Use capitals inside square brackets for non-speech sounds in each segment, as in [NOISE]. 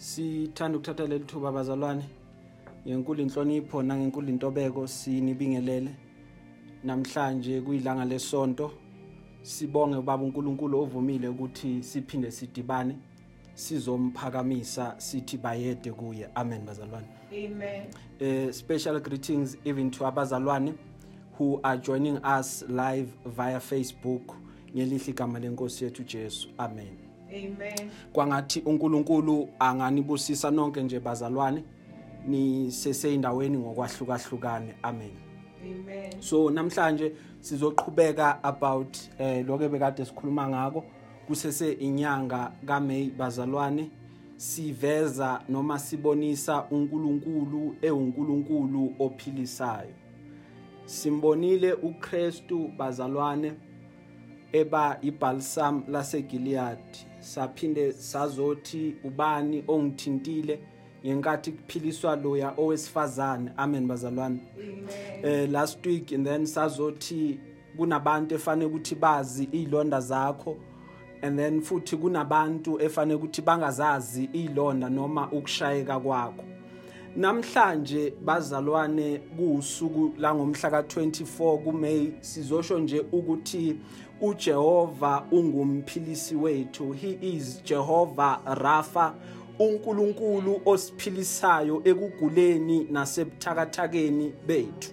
Sithanda ukuthatha leli thuba bazalwane. Ngenkulu inhlonipho nangenkulu intobeko sinibingelele. Namhlanje kuyilanga lesonto. Sibonge ubaba uNkulunkulu ovumile ukuthi siphinde sidibane sizomphakamisa sithi bayede kuye. Amen bazalwane. Amen. uh, special greetings even to abazalwane who are joining us live via Facebook. Ngelihle igama lenkosi yethu Jesu. Amen. Amen. kwangathi uNkulunkulu anganibusisa nonke nje bazalwane niseseyindaweni ngokwahlukahlukane amen Amen. so namhlanje sizoqhubeka about eh lokho bekade sikhuluma ngako kusese inyanga kaMay bazalwane siveza noma sibonisa uNkulunkulu ewuNkulunkulu ophilisayo simbonile uKristu bazalwane eba ibalsam laseGilead saphinde sazothi ubani ongithintile ngenkathi kuphiliswa loya owesifazane. Amen bazalwane. Amen. eh last week and then sazothi kunabantu efane ukuthi bazi izilonda zakho and then futhi kunabantu efane ukuthi bangazazi izilonda noma ukushayeka kwakho. Namhlanje bazalwane kuusuku la ngomhla ka24 kuMay sizosho nje ukuthi uJehova ungumphilisi wethu. He is Jehovah Rapha uNkulunkulu osiphilisayo ekuguleni nasebuthakathakeni bethu.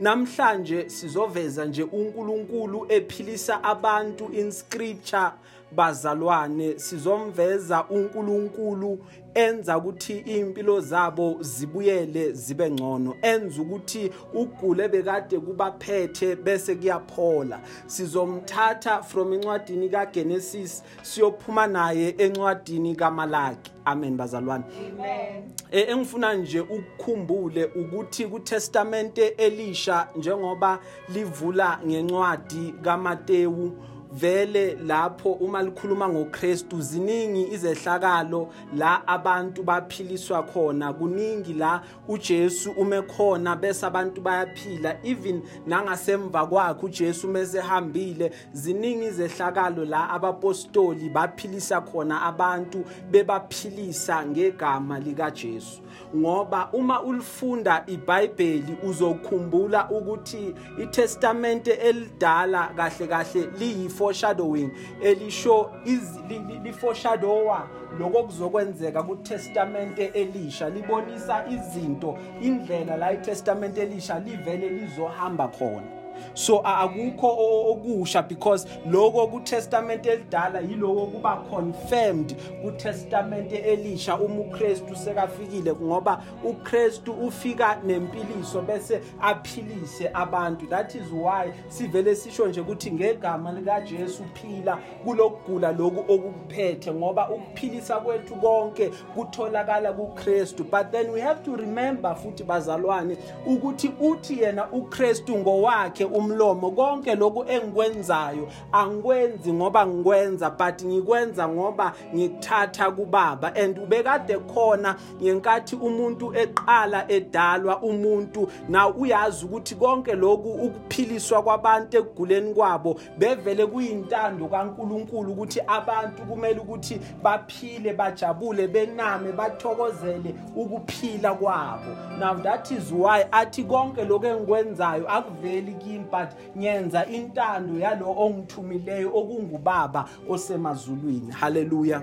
Namhlanje sizoveza nje uNkulunkulu ephilisa abantu in scripture bazalwane sizomveza uNkulunkulu enza ukuthi impilo zabo zibuyele zibe ngcono enza ukuthi ugule bekade kubaphethe bese kuyaphola. Sizomthatha from incwadini kaGenesis siyophuma naye encwadini kaMalaki. Amen bazalwane. Amen. Eh, engifuna nje ukukhumbule ukuthi kuTestamente elisha njengoba livula ngencwadi kaMateyu vele lapho uma likhuluma ngoKristu ziningi izehlakalo la abantu baphiliswa khona. Kuningi la uJesu ume khona bese abantu bayaphila. Even nangasemva kwakhe uJesu mesehambile ziningi izehlakalo la abapostoli baphilisa khona abantu bebaphilisa ngegama likaJesu. Ngoba uma ulifunda iBhayibheli uzokhumbula ukuthi iTestamente elidala kahle kahle liyi foreshadowing elisho iz- li- li- liforeshadowa lokho kuzokwenzeka kuTestamente elisha libonisa izinto indlela la iTestamente elisha livele lizohamba khona. So akukho okusha because lokho kuTestament elidala yiloko kuba confirmed kuTestament elisha uma uKristu sekafikile ngoba uKristu ufika nempiliso bese aphilise abantu. That is why sivele sisho nje ukuthi ngegama lika Jesu phila kulokugula lokhu okuphethe ngoba ukuphilisa kwethu konke kutholakala kuKristu. But then we have to remember futhi bazalwane ukuthi uthi yena uKristu ngowakhe umlomo. Konke lokhu engikwenzayo angikwenzi ngoba ngikwenza but ngikwenza ngoba ngikuthatha kubaba. And ubekade khona ngenkathi umuntu eqala edalwa umuntu na uyazi ukuthi konke lokhu ukuphiliswa kwabantu ekuguleni kwabo bevele kuyintando kaNkuluNkulu ukuthi abantu kumele ukuthi baphile bajabule bename bathokozele ukuphila kwabo. Now that is why athi konke lokho engikwenzayo akuveli kimi but nyenza intando yalo ongithumileyo okungubaba osemazulwini. Hallelujah.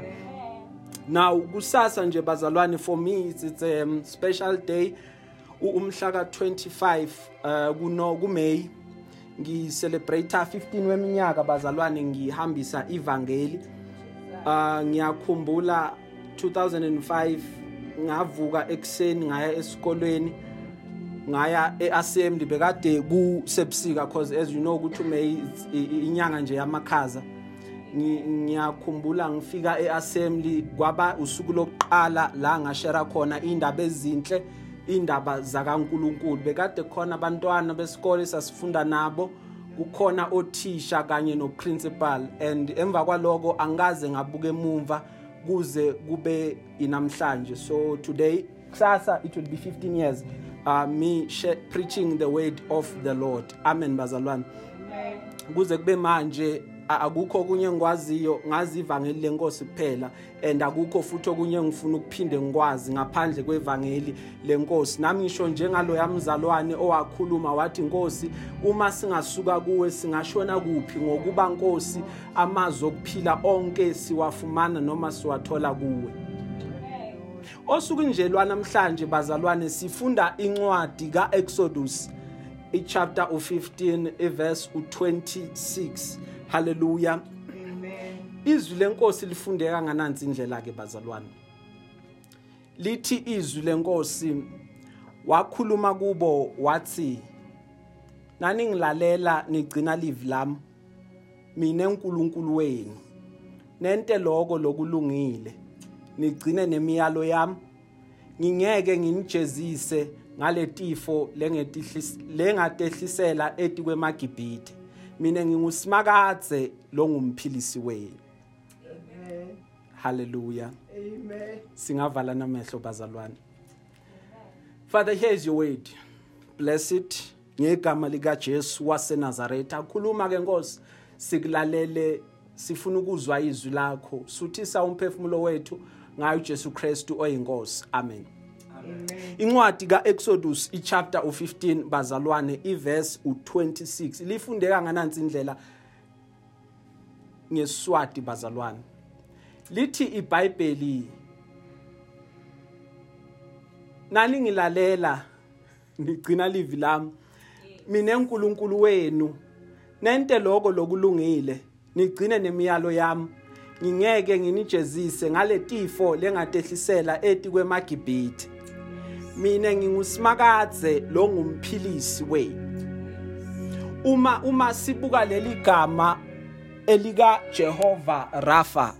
Now kusasa nje bazalwane for me it's, it's a um, special day. Umhla ka25 uh, kuno kuMay ngicelebrate 15 weminyaka bazalwane ngihambisa ivangeli. Uh ngiyakhumbula 2005 ngavuka ekseni ngaya esikolweni. Ngaya eassembly bekade kusebusika cause as you know ukuthi i- inyanga nje yamakhaza Ngi- ngiyakhumbula ngifika eassembly kwaba usuku lokuqala la ngashare khona indaba ezinhle indaba zakaNkuluNkulu. Bekade khona abantwana besikole sasifunda nabo kukhona othisha kanye no principal and emva kwaloko angikaze ngabuka emuva kuze kube inamhlanje. So today kusasa it will be 15 years. Uh, me share, preaching the word of the Lord. Amen bazalwane. Amen. kuze kube manje a- akukho okunye engikwaziyo ngazi ivangeli lenkosi kuphela and akukho futhi okunye engifuna ukuphinde ngikwazi ngaphandle kwevangeli lenkosi nami ngisho njengalo yamzalwane owakhuluma wathi nkosi uma singasuka kuwe singashona kuphi ngokuba nkosi amazwi okuphila onke siwafumana noma siwathola kuwe? Osukwini nje lwanamhlanje bazalwane sifunda incwadi kaExodus ichapter u15 iverse u26 haleluya Amen. izwi lenkosi lifundeka nganansi indlela ke bazalwane. Lithi izwi lenkosi wakhuluma kubo wathi nani ngilalela nigcina livi lami mina enkulunkulu wenu. Nente lokho lokulungile. Nigcine nemiyalo yami. Ngingeke nginijezise ngale tifo lengetihlis- lengatehlisela eti kwemagibhithe mina ngingusimakadze longumphilisi wenu. Haleluya Amen. singavala namehlo bazalwane. Father here is your word. Bless it ngegama likajesu wasenazaretha. Akhuluma ke nkosi sikulalele sifuna ukuzwa izwi lakho. Suthisa umphefumulo wethu. Ngayo ujesu kristu oyinkosi. Amen. Amen. incwadi kaExodus ichapter u15 bazalwane iverse u26 lifundeka nganansi indlela ngesiswati bazalwane. Lithi iBhayibheli nani ngilalela nigcina livi lami. Mina enkulunkulu wenu nente lokho lokulungile nigcine nemiyalo yami. Ngingeke nginijezise ngale tifo lengatehlisela eti kwemagibhithe. Mina ngingusimakadze lo ngumphilisi wenu uma uma sibuka leli gama elika Jehova Rafa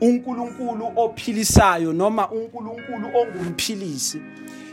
uNkulunkulu ophilisayo noma uNkulunkulu ongumphilisi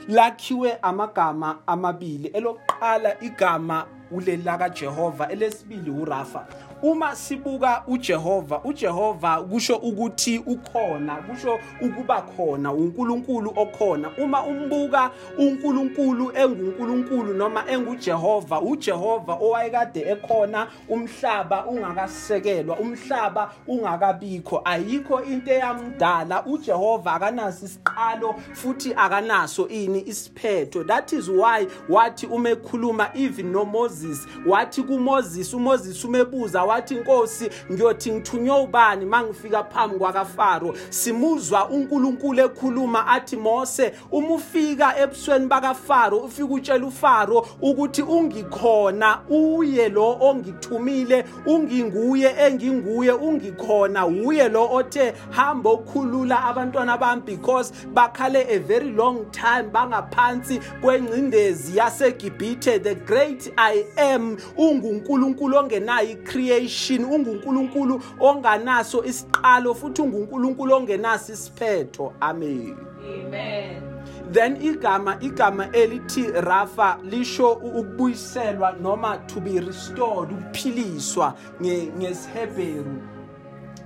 lakhiwe amagama amabili. Elokuqala igama ulela kaJehova elesibili uRafa uma sibuka uJehova uJehova kusho ukuthi ukhona kusho ukuba khona uNkulunkulu okhona. Uma umbuka uNkulunkulu enguNkulunkulu noma enguJehova uJehova owayekade ekhona umhlaba ungakasekelwa umhlaba ungakabikho. Ayikho into eyamdala. uJehova akanaso isiqalo futhi akanaso ini isiphetho. That is why wathi uma ekhuluma even no Moses wathi kuMoses uMoses umebuza wathi inkosi ngiyothi ngithunywe ubani mangifika phambi kwakafaro? Simuzwa uNkulunkulu ekhuluma athi Mose uma ufika ebusweni bakafaro ufika utshela uFaro ukuthi ungikhona uye lo ongithumile unginguye enginguye ungikhona uye lo othe hamba okhulula abantwana bami because bakhale a very long time bangaphansi kwengcindezi yaseGibhithe the great I am ungunkulunkulu ongenayo icreation ungunkulunkulu onganaso isiqalo futhi ungunkulunkulu ongenaso isiphetho. Amen. Amen. then igama igama elithi Rafa lisho ukubuyiselwa noma to be restored ukuphiliswa nge- ngesihebheru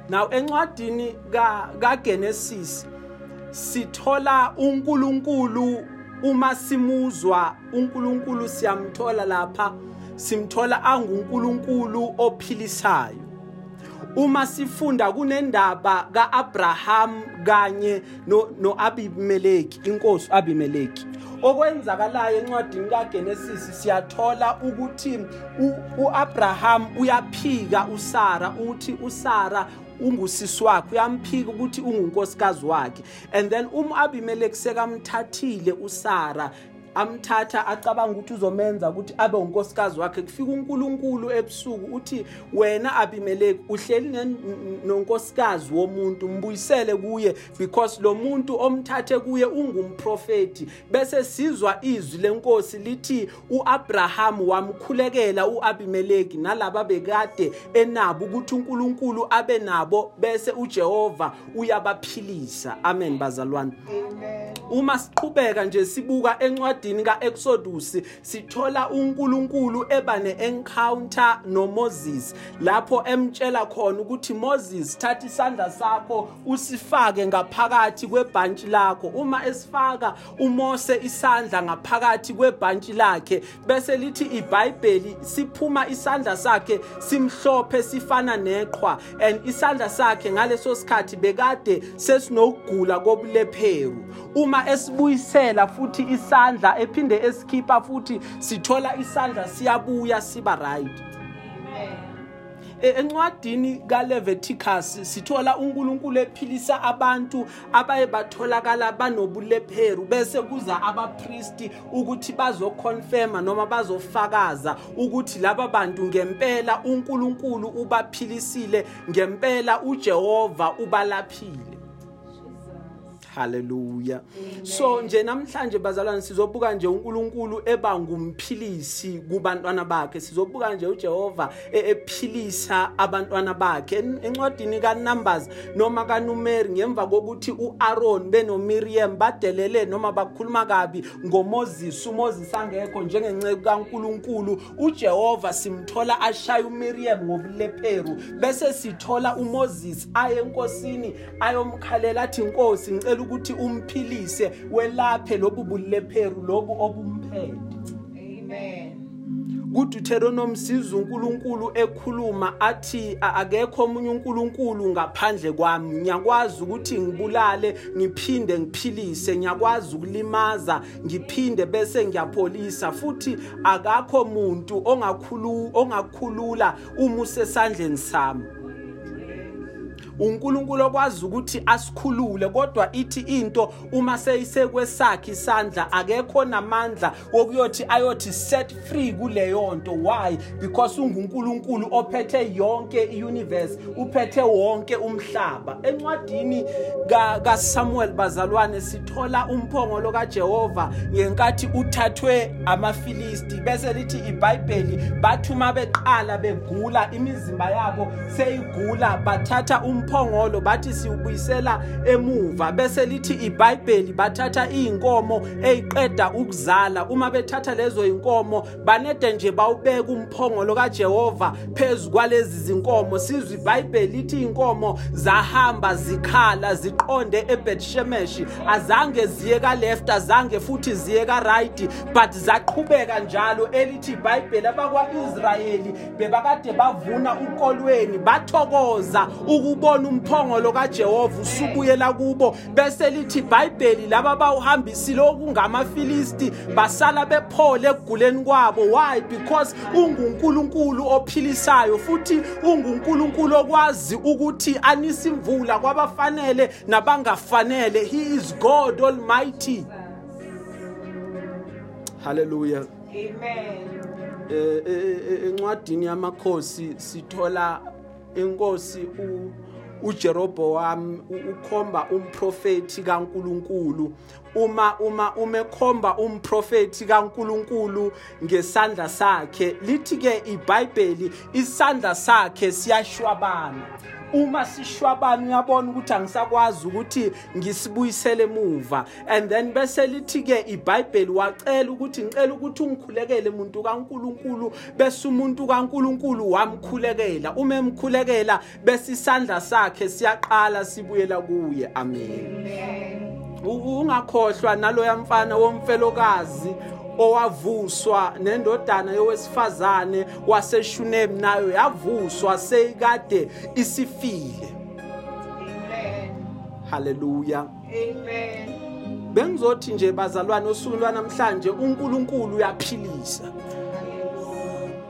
now encwadini ka kaGenesis sithola uNkulunkulu uma simuzwa uNkulunkulu siyamthola lapha simthola anguNkulunkulu ophilisayo. Uma sifunda kunendaba kaAbraham kanye no noAbimeleki inkosi Abimeleki okwenzakalayo encwadini kaGenesis siyathola ukuthi uAbraham uyaphika uSara uthi uSara ungusisi wakhe uyamphika ukuthi ungunkosikazi wakhe. And then uma Abimeleki sekamthathile uSara amthatha acabanga ukuthi uzomenza ukuthi abe unkosikazi wakhe. Kufika uNkulunkulu ebusuku uthi wena Abimeleki uhleli nen- nonkosikazi womuntu mbuyisele kuye because lo muntu omthathe kuye ungumprofeti bese sizwa izwi lenkosi lithi uAbraham wamkhulekela uAbimeleki nalabo bekade enabo ukuthi uNkulunkulu abe nabo bese uJehova uyabaphilisa. Amen bazalwane. Amen. uma siqhubeka nje sibuka encwadini encwadini kaExodus sithola uNkulunkulu eba ne-encounter noMoses lapho emtshela khona ukuthi Moses thatha isandla sakho usifake ngaphakathi kwebhantshi lakho. Uma esifaka uMose isandla ngaphakathi kwebhantshi lakhe bese lithi iBhayibheli siphuma isandla sakhe simhlophe sifana neqhwa and isandla sakhe ngaleso sikhathi bekade sesinokugula kobulepheru uma esibuyisela futhi isandla ephinde esikhipha futhi sithola isandla siyabuya siba right. Encwadini kaLeviticus sithola uNkulunkulu ephilisa abantu abaye batholakala banobulepheru bese kuza abapriesti ukuthi bazoconfirma noma bazofakaza ukuthi laba bantu ngempela uNkulunkulu ubaphilisile ngempela uJehova ubalaphile. Haleluya so nje namhlanje bazalwane sizobuka nje uNkulunkulu eba ngumphilisi kubantwana bakhe. Sizobuka nje uJehova e- ephilisa abantwana bakhe. En- encwadini kaNumbers noma kaNumeri ngemva kokuthi uAaron benoMiriam badelele noma bakhuluma kabi ngoMoses uMoses angekho njengenceku kaNkulunkulu uJehova simthola ashaya uMiriam ngobulepheru bese sithola uMoses aye enkosini ayomkhalela athi inkosi ngicela ukuthi umphilise welaphe lobu bulepheru lobu obumphethe. Amen. kuDeuteronomy sizwe uNkulunkulu ekhuluma athi "A- akekho omunye uNkulunkulu ngaphandle kwami. Ngiyakwazi ukuthi ngibulale ngiphinde ngiphilise. Ngiyakwazi ukulimaza ngiphinde bese ngiyapholisa. Futhi akakho umuntu ongakhulu ongakhulula uma usesandleni sami. uNkulunkulu okwazi ukuthi asikhulule kodwa ithi into uma seyisekwesakhe isandla akekho namandla wokuyothi ayothi set free kuleyo nto. Why? Because unguNkulunkulu ophethe yonke iuniverse uphethe wonke umhlaba. Encwadini ka kaSamuel bazalwane sithola umphongolo kaJehova ngenkathi uthathwe amaFilisti bese lithi iBhayibheli bathuma beqala begula imizimba yabo seyigula bathatha umphongolo bathi siubuyisela emuva. Bese lithi iBhayibheli bathatha inkomo eyiqeda ukuzala. Uma bethatha lezo inkomo banede nje bawubeka umphongolo kaJehova phezulu kwalezi zinkomo. Sizwe iBhayibheli lithi inkomo zahamba zikhala ziqonde eBethshemeshi azange ziye ka left azange futhi ziye ka right but zaqhubeka njalo elithi iBhayibheli abakwaIsrayeli bebakade bavuna ukolweni bathokoza ukubona umphongolo kaJehova usubuyela kubo. Bese lithi iBhayibheli laba bawuhambisile okungamaFilisti basala bephole ekuguleni kwabo. Why? Because unguNkulunkulu ophilisayo futhi unguNkulunkulu okwazi ukuthi anise imvula kwabafanele nabangafanele. He is God almighty. Hallelujah. Amen. eh eh, eh, encwadini yamakhosi sithola inkosi u uJeroboam ukhomba umprofeti kaNkuluNkulu. Uma uma umekhomba umprofeti kaNkuluNkulu ngesandla sakhe lithi ke iBhayibheli isandla sakhe siyashwabana. Uma sishwabana uyabona ukuthi angisakwazi ukuthi ngisibuyisele emuva. And then bese lithi ke iBhayibheli wacela ukuthi ngicela ukuthi ungikhulekele umuntu kaNkuluNkulu bese umuntu kaNkuluNkulu wamkhulekela. Uma emkhulekela bese isandla sakhe siyaqala sibuyela kuye. Amen. U- ungakhohlwa naloya mfana womfelokazi owavuswa nendodana yowesifazane waseshunemi nayo yavuswa seyikade isifile. Haleluya Amen. bengizothi nje bazalwane osukwini lwanamhlanje uNkulunkulu uyaphilisa.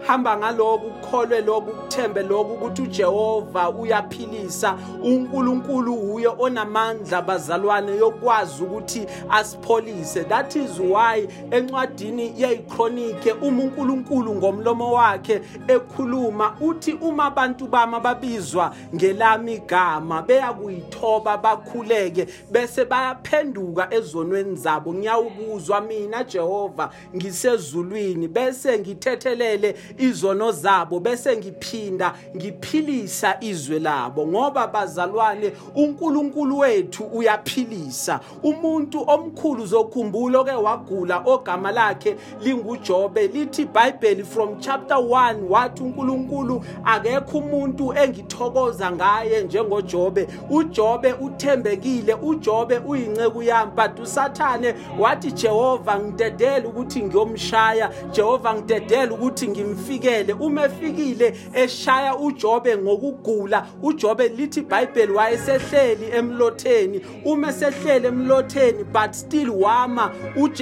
Hamba ngaloku ukholwe lokhu ukuthembe lokhu ukuthi uJehova uyaphilisa uNkulunkulu uye onamandla bazalwane yokwazi ukuthi asipholise. That is why encwadini yezichronike uma uNkulunkulu ngomlomo wakhe ekhuluma uthi uma abantu bama babizwa ngelami igama beya kuyithoba bakhuleke bese bayaphenduka ezonweni zabo. Ngiyawubuzwa mina Jehova ngisezulwini bese ngithethelele izono zabo bese ngiphinda ngiphilisa izwe labo ngoba bazalwane uNkulunkulu wethu uyaphilisa. Umuntu omkhulu zokhumbula oke wagula ogama lakhe linguJobe lithi iBhayibheli from chapter 1 wathi uNkulunkulu akekho umuntu engithokoza ngaye njengoJobe. uJobe uthembekile uJobe uyinceku yami. But usathane wathi Jehova ngidedela ukuthi ngiyomshaya. Jehova ngidedela ukuthi ngimfikele. Uma efikile eshaya uJobe ngokugula. uJobe lithi iBhayibheli wayesehleli emlotheni. Uma esehlele emlotheni but still wama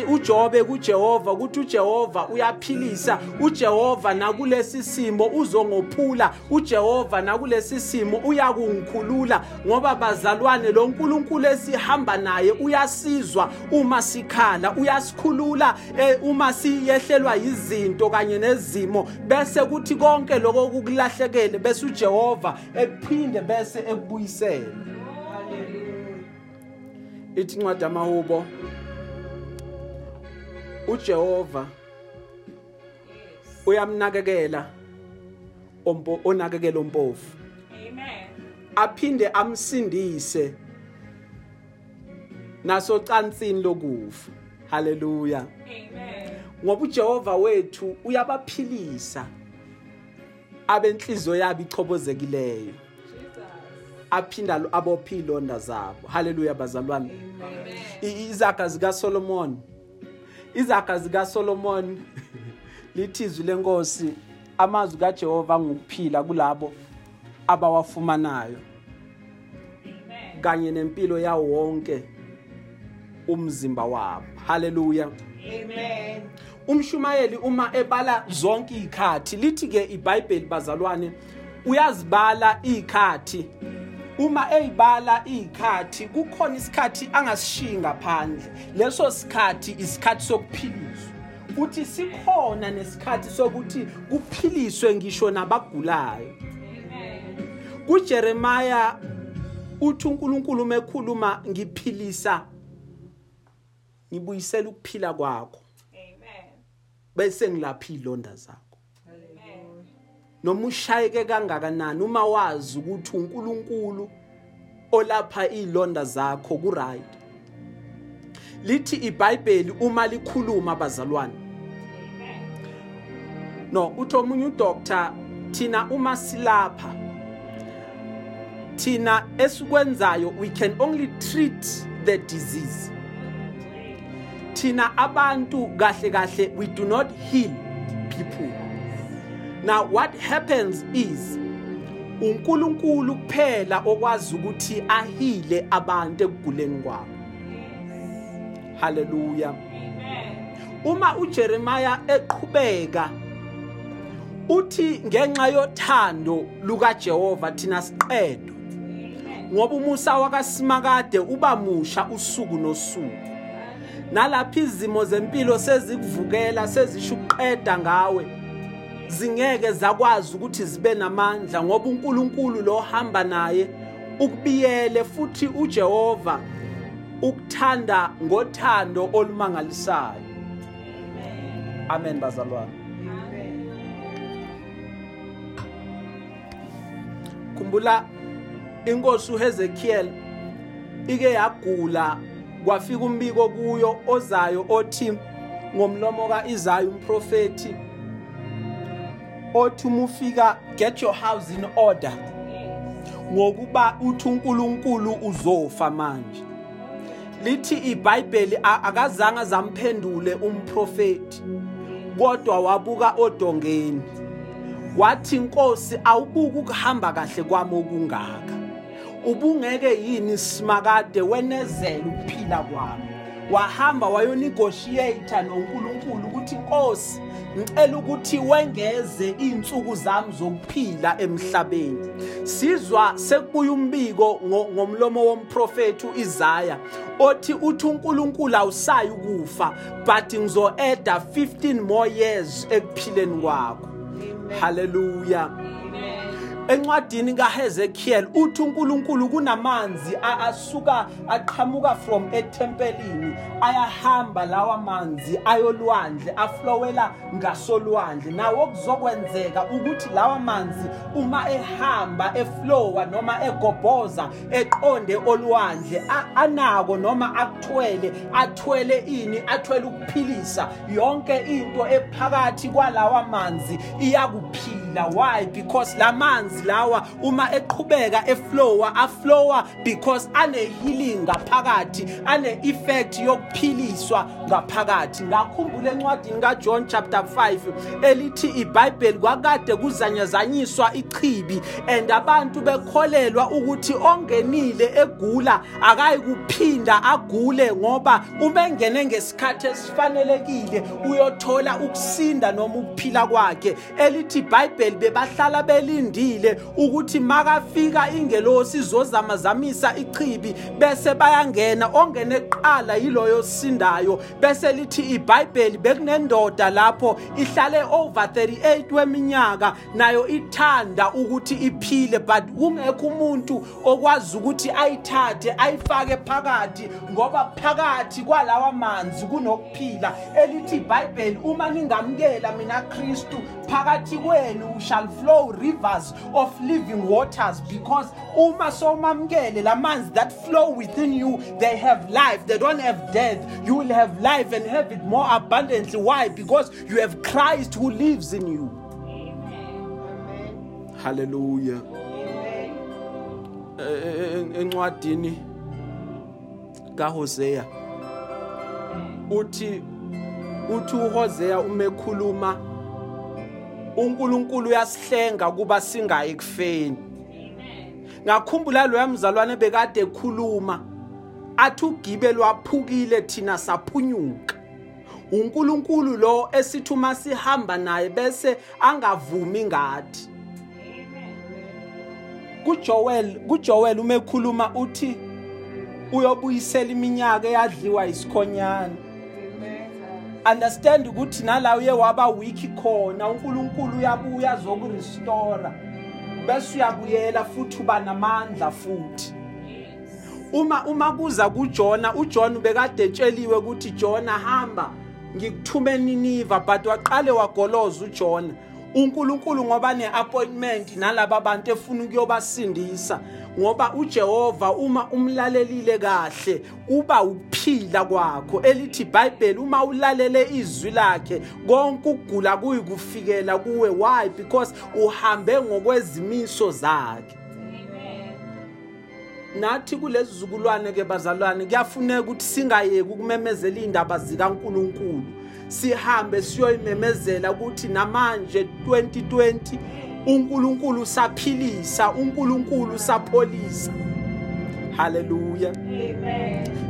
uJobe kuJehova ukuthi uJehova uyaphilisa. uJehova nakulesi simo uzongophula. uJehova nakulesi simo uyakungikhulula ngoba bazalwane lo nkulunkulu esihamba naye uyasizwa uma sikhala uyasikhulula eh, uma siyehlelwa izinto kanye nezimo. Bese kuthi konke lokho kukulahlekele bese uJehova ephinde bese ekubuyisela ithi incwadi amahubo uJehova uyamnakekela ompo onakekela ompofu. Amen. aphinde amsindise naso cansini lokufa. Haleluya Amen. ngoba uJehova wethu uyabaphilisa. Abenhliziyo yabo ichobozekileyo Jesus. aphinda lo- abophe ilonda zabo haleluya bazalwane Amen. I- izaga zika Solomon izaga zika Solomon lithizwi [LAUGHS] lenkosi amazwi kaJehova ngokuphila kulabo abawafumanayo Amen. kanye nempilo yawo wonke umzimba wabo haleluya Amen. Umshumayeli uma ebala zonke izikhathi lithi ke iBhayibheli bazalwane uyazibala izikhathi uma eyibala izikhathi kukhona isikhathi angasishiyi ngaphandle. Leso sikhathi isikhathi sokuphiliswa. Uthi sikhona nesikhathi sokuthi kuphiliswe ngisho nabagulayo. kuJeremiah uthi uNkulunkulu uma ekhuluma ngiphilisa ngibuyisela ukuphila kwakho. Bese ngilapha izilonda zakho Amen. noma ushayeke kangakanani uma wazi ukuthi uNkulunkulu olapha izilonda zakho ku right lithi iBhayibheli uma likhuluma bazalwane Amen. no uthi omunye udoctor thina uma silapha thina esikwenzayo we can only treat the disease thina abantu kahle kahle we do not heal people. Now what happens is uNkulunkulu kuphela okwazi ukuthi ahile abantu ekuguleni kwabo. Haleluya uma uJeremiah eqhubeka uthi ngenxa yothando lukaJehova thina siqedwe ngoba umusa wakasimakade uba musha usuku nosuku. Nalapha izimo zempilo sezikuvukela sezisho ukuqeda ngawe zingeke zakwazi ukuthi zibe namandla ngoba uNkulunkulu lo hamba naye ukubiyele futhi uJehova ukuthanda ngothando olumangalisayo Amen. bazalwane khumbula inkosi uHezekiel ike yagula kwafika umbiko kuyo ozayo othi ngomlomo kaIsaya umprofeti othi uma ufika get your house in order. Ngokuba uthi uNkulunkulu uzofa manje. Lithi iBhayibheli akazange zamphendule umprofeti kodwa wabuka odongeni. Wathi inkosi awubuka ukuhamba kahle kwami okungaka. Ubungeke yini simakade wenezela ukuphila kwami? Wahamba wayonegotiate noNkulunkulu ukuthi inkosi ngicela ukuthi wengeze izinsuku zami zokuphila emhlabeni. Sizwa sekubuya umbiko ngo- ngomlomo womprofeti uIsaya othi uthi uNkulunkulu awusayi ukufa but ngizo-eda 15 more years ekuphileni kwakho. Haleluya. Encwadini kaHezekiel uthi uNkulunkulu kunamanzi asuka aqhamuka from etempelini ayahamba lawa manzi ayolwandle aflowela ngasolwandle. Nawo kuzokwenzeka ukuthi lawa manzi uma ehamba eflowa noma egobhoza eqonde olwandle anako noma akuthwele athwele ini athwele ukuphilisa. Yonke into ephakathi kwalawa manzi iyakuphila. Why? Because la manzi lawa uma eqhubeka eflowa aflowa because ane healing ngaphakathi ane effect yokuphiliswa ngaphakathi. Ngakhumbula encwadini kaJohn chapter 5 elithi iBhayibheli kwakade kuzanyazanyiswa ichibi and abantu bekholelwa ukuthi ongenile egula akayi kuphinda agule ngoba uma engene ngesikhathi esifanelekile uyothola ukusinda noma ukuphila kwakhe. Elithi iBhayibheli bebahlala belindile ukuthi makafika ingelosi izozamazamisa ichibi bese bayangena ongene kuqala yiloyo sindayo bese lithi iBhayibheli bekunendoda lapho ihlale over 38 weminyaka nayo ithanda ukuthi iphile but kungekho umuntu okwazi ukuthi ayithathe ayifake phakathi ngoba phakathi kwalawa manzi kunokuphila elithi iBhayibheli uma ningamkela mina Kristu phakathi kwenu shall flow rivers of living waters because uma somamkele lamanzi that flow within you they have life. They don't have death. You will have life and have it more abundantly. Why? Because you have Christ who lives in you. Hallelujah. Eh, eh, encwadini kaHosea uthi uthi uHosea uma ekhuluma uNkulunkulu uyasihlenga kuba singayi kufeni. Ngakhumbula loya mzalwane bekade ekhuluma athi ugibe lwaphukile thina saphunyuka. uNkulunkulu lo esithi uma sihamba naye bese angavumi ngathi. kuJoel kuJoel uma ekhuluma uthi uyobuyisela iminyaka eyadliwa isikhonyana understand ukuthi nala uye waba weak khona uNkulunkulu uyabuya azokurestore bese uyabuyela futhi uba namandla futhi. Uma uma kuza kuJona uJona ubekade etsheliwe ukuthi Jona hamba ngikuthume Niniva but waqale wagoloza uJona. uNkulunkulu ngoba neappointment nalabo bantu efuna ukuyobasindisa ngoba uJehova uma umlalelile kahle uba ukuphila kwakho. Elithi iBhayibheli uma ulalele izwi lakhe konke ukugula kuyikufikela kuwe. Why? Because uhambe ngokwezimiso zakhe. Nathi kulezi zukulwane ke bazalwane kuyafuneka ukuthi singayeki ukumemezela indaba zikaNkuluNkulu. Sihambe siyoyimemezela ukuthi namanje 2020 uNkulunkulu saphilisa uNkulunkulu sapholisa. Haleluya.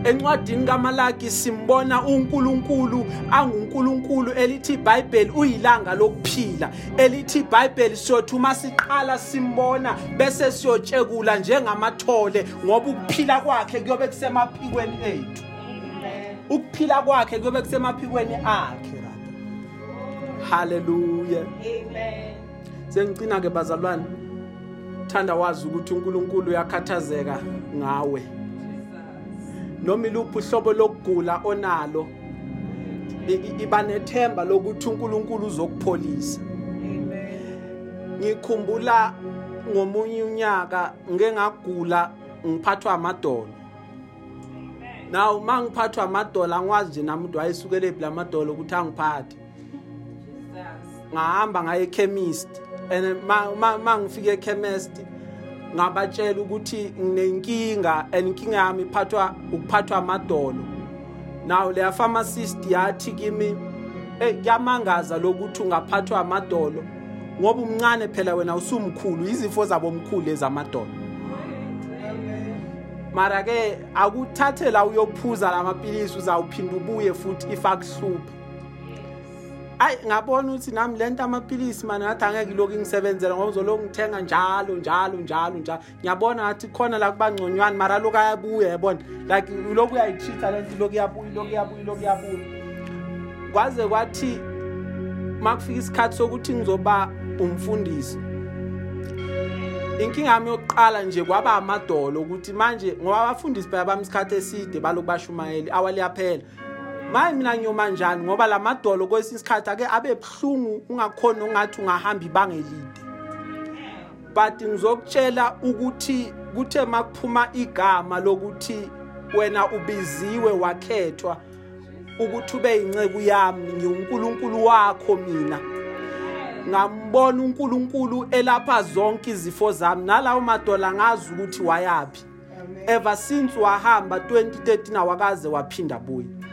Encwadini kamalaki simbona uNkulunkulu anguNkulunkulu elithi iBhayibheli uyilanga lokuphila. Elithi iBhayibheli siyothi uma siqala simbona bese siyotshekula njengamathole ngoba ukuphila kwakhe kuyobe kusemaphikweni ethu. Ukuphila kwakhe kuyobe kusemaphikweni akhe haleluya. Sengicina ke bazalwane. Thanda wazi ukuthi uNkulunkulu uyakhathazeka ngawe. Noma iluphi uhlobo lokugula onalo i- i- iba nethemba lokuthi uNkulunkulu uzokupholisa. Ngikhumbula ngomunye unyaka ngeke ngagula ngiphathwa amadolo. Naw mangiphathwa amadolo angwazi nje nami umuntu wayesukele ephi lamadolo ukuthi angiphathe. Ngahamba ngaye ekhemist and mangifike ekhemist ngabatshela ukuthi nginenkinga and inkinga yami iphathwa ukuphathwa amadolo. Naw leya pharmacist yathi kimi eh kuyamangaza lokuthi ungaphathwa amadolo ngoba umncane phela wena usumkhulu izifo zabo omkhulu ezamadolo mara ke akuthathe la uyophuza lamapilisi uzawuphinda ubuye futhi ifakuhlupha ayi ngabona ukuthi nami lento amapilisi mana ngathi angeke iloku ngisebenzela ngoba uzoloku ngithenga njalo njalo njalo njalo. Ngiyabona ngathi khona la kubangconywana mara loku ayabuya yabona? Like uloku uyayitreat-a lento iloku iyabuya iloku iyabuya iloku iyabuya. Kwaze kwathi makufika isikhathi sokuthi ngizoba umfundisi inkinga yami yokuqala nje kwaba amadolo ukuthi manje ngoba abafundisi phela bami isikhathi eside baloku bashumayeli awaliyaphela maye mina ngiyoma njani? Ngoba la madolo kwesinye isikhathi ake abe buhlungu ungakhona ungathi ungahamba ibanga elide. But ngizokutshela ukuthi kuthe makuphuma igama lokuthi wena ubiziwe wakhethwa ukuthi ube yinceku yami ngiuNkulunkulu wakho mina. Ngambona uNkulunkulu elapha zonke izifo zami nalawo madola ngazi ukuthi wayapi ever since wahamba 2013 awakaze waphinda buya.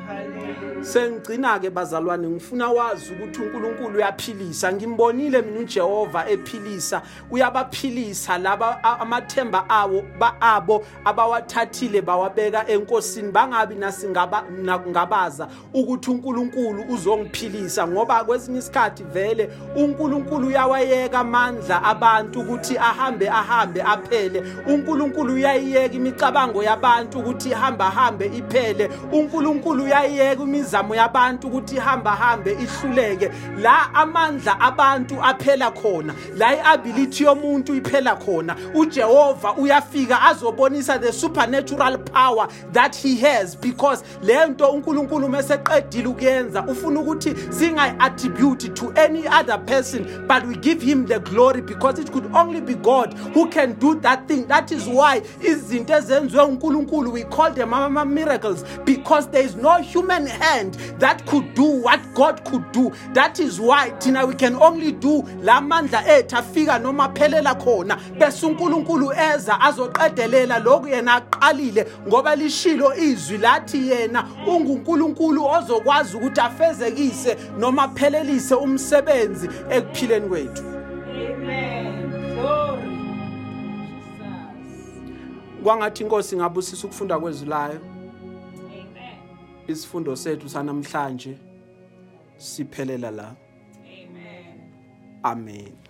Sengigcina ke bazalwane ngifuna wazi ukuthi uNkulunkulu uyaphilisa. Ngimbonile mina uJehova ephilisa. Uyabaphilisa laba a- amathemba awo ba abo abawathathile bawabeka enkosini. Bangabi nasingaba na- ngabaza ukuthi uNkulunkulu uzongiphilisa ngoba kwesinye isikhathi vele uNkulunkulu uyawayeka amandla abantu ukuthi ahambe ahambe aphele. uNkulunkulu uyayiyeka imicabango yabantu ukuthi ihamba hambe iphele. uNkulunkulu uyayiyeka imizamo yabantu ukuthi ihamba hambe ihluleke. La amandla abantu aphela khona la iability yomuntu iphela khona. uJehova uyafika azobonisa the supernatural power that he has because lento uNkulunkulu meseqedile ukuyenza ufuna ukuthi singayi attribute to any other person but we give him the glory because it could only be God who can do that thing. That is why izinto ezenziwe uNkulunkulu we call them ama miracles because there is no human hand that could do what God could do that is why thina we can only do la mandla ethu afika noma phelela khona bese uNkulunkulu eza azoqedelela lokhu yena aqalile ngoba lishilo izwi lathi yena unguNkulunkulu ozokwazi ukuthi afezekise noma aphelelise umsebenzi ekuphileni kwethu Amen. Glory. Jesus. kwangathi inkosi ngabusisa ukufunda kwezwi layo Amen. Isifundo sethu sanamhlanje siphelela la Amen. amen.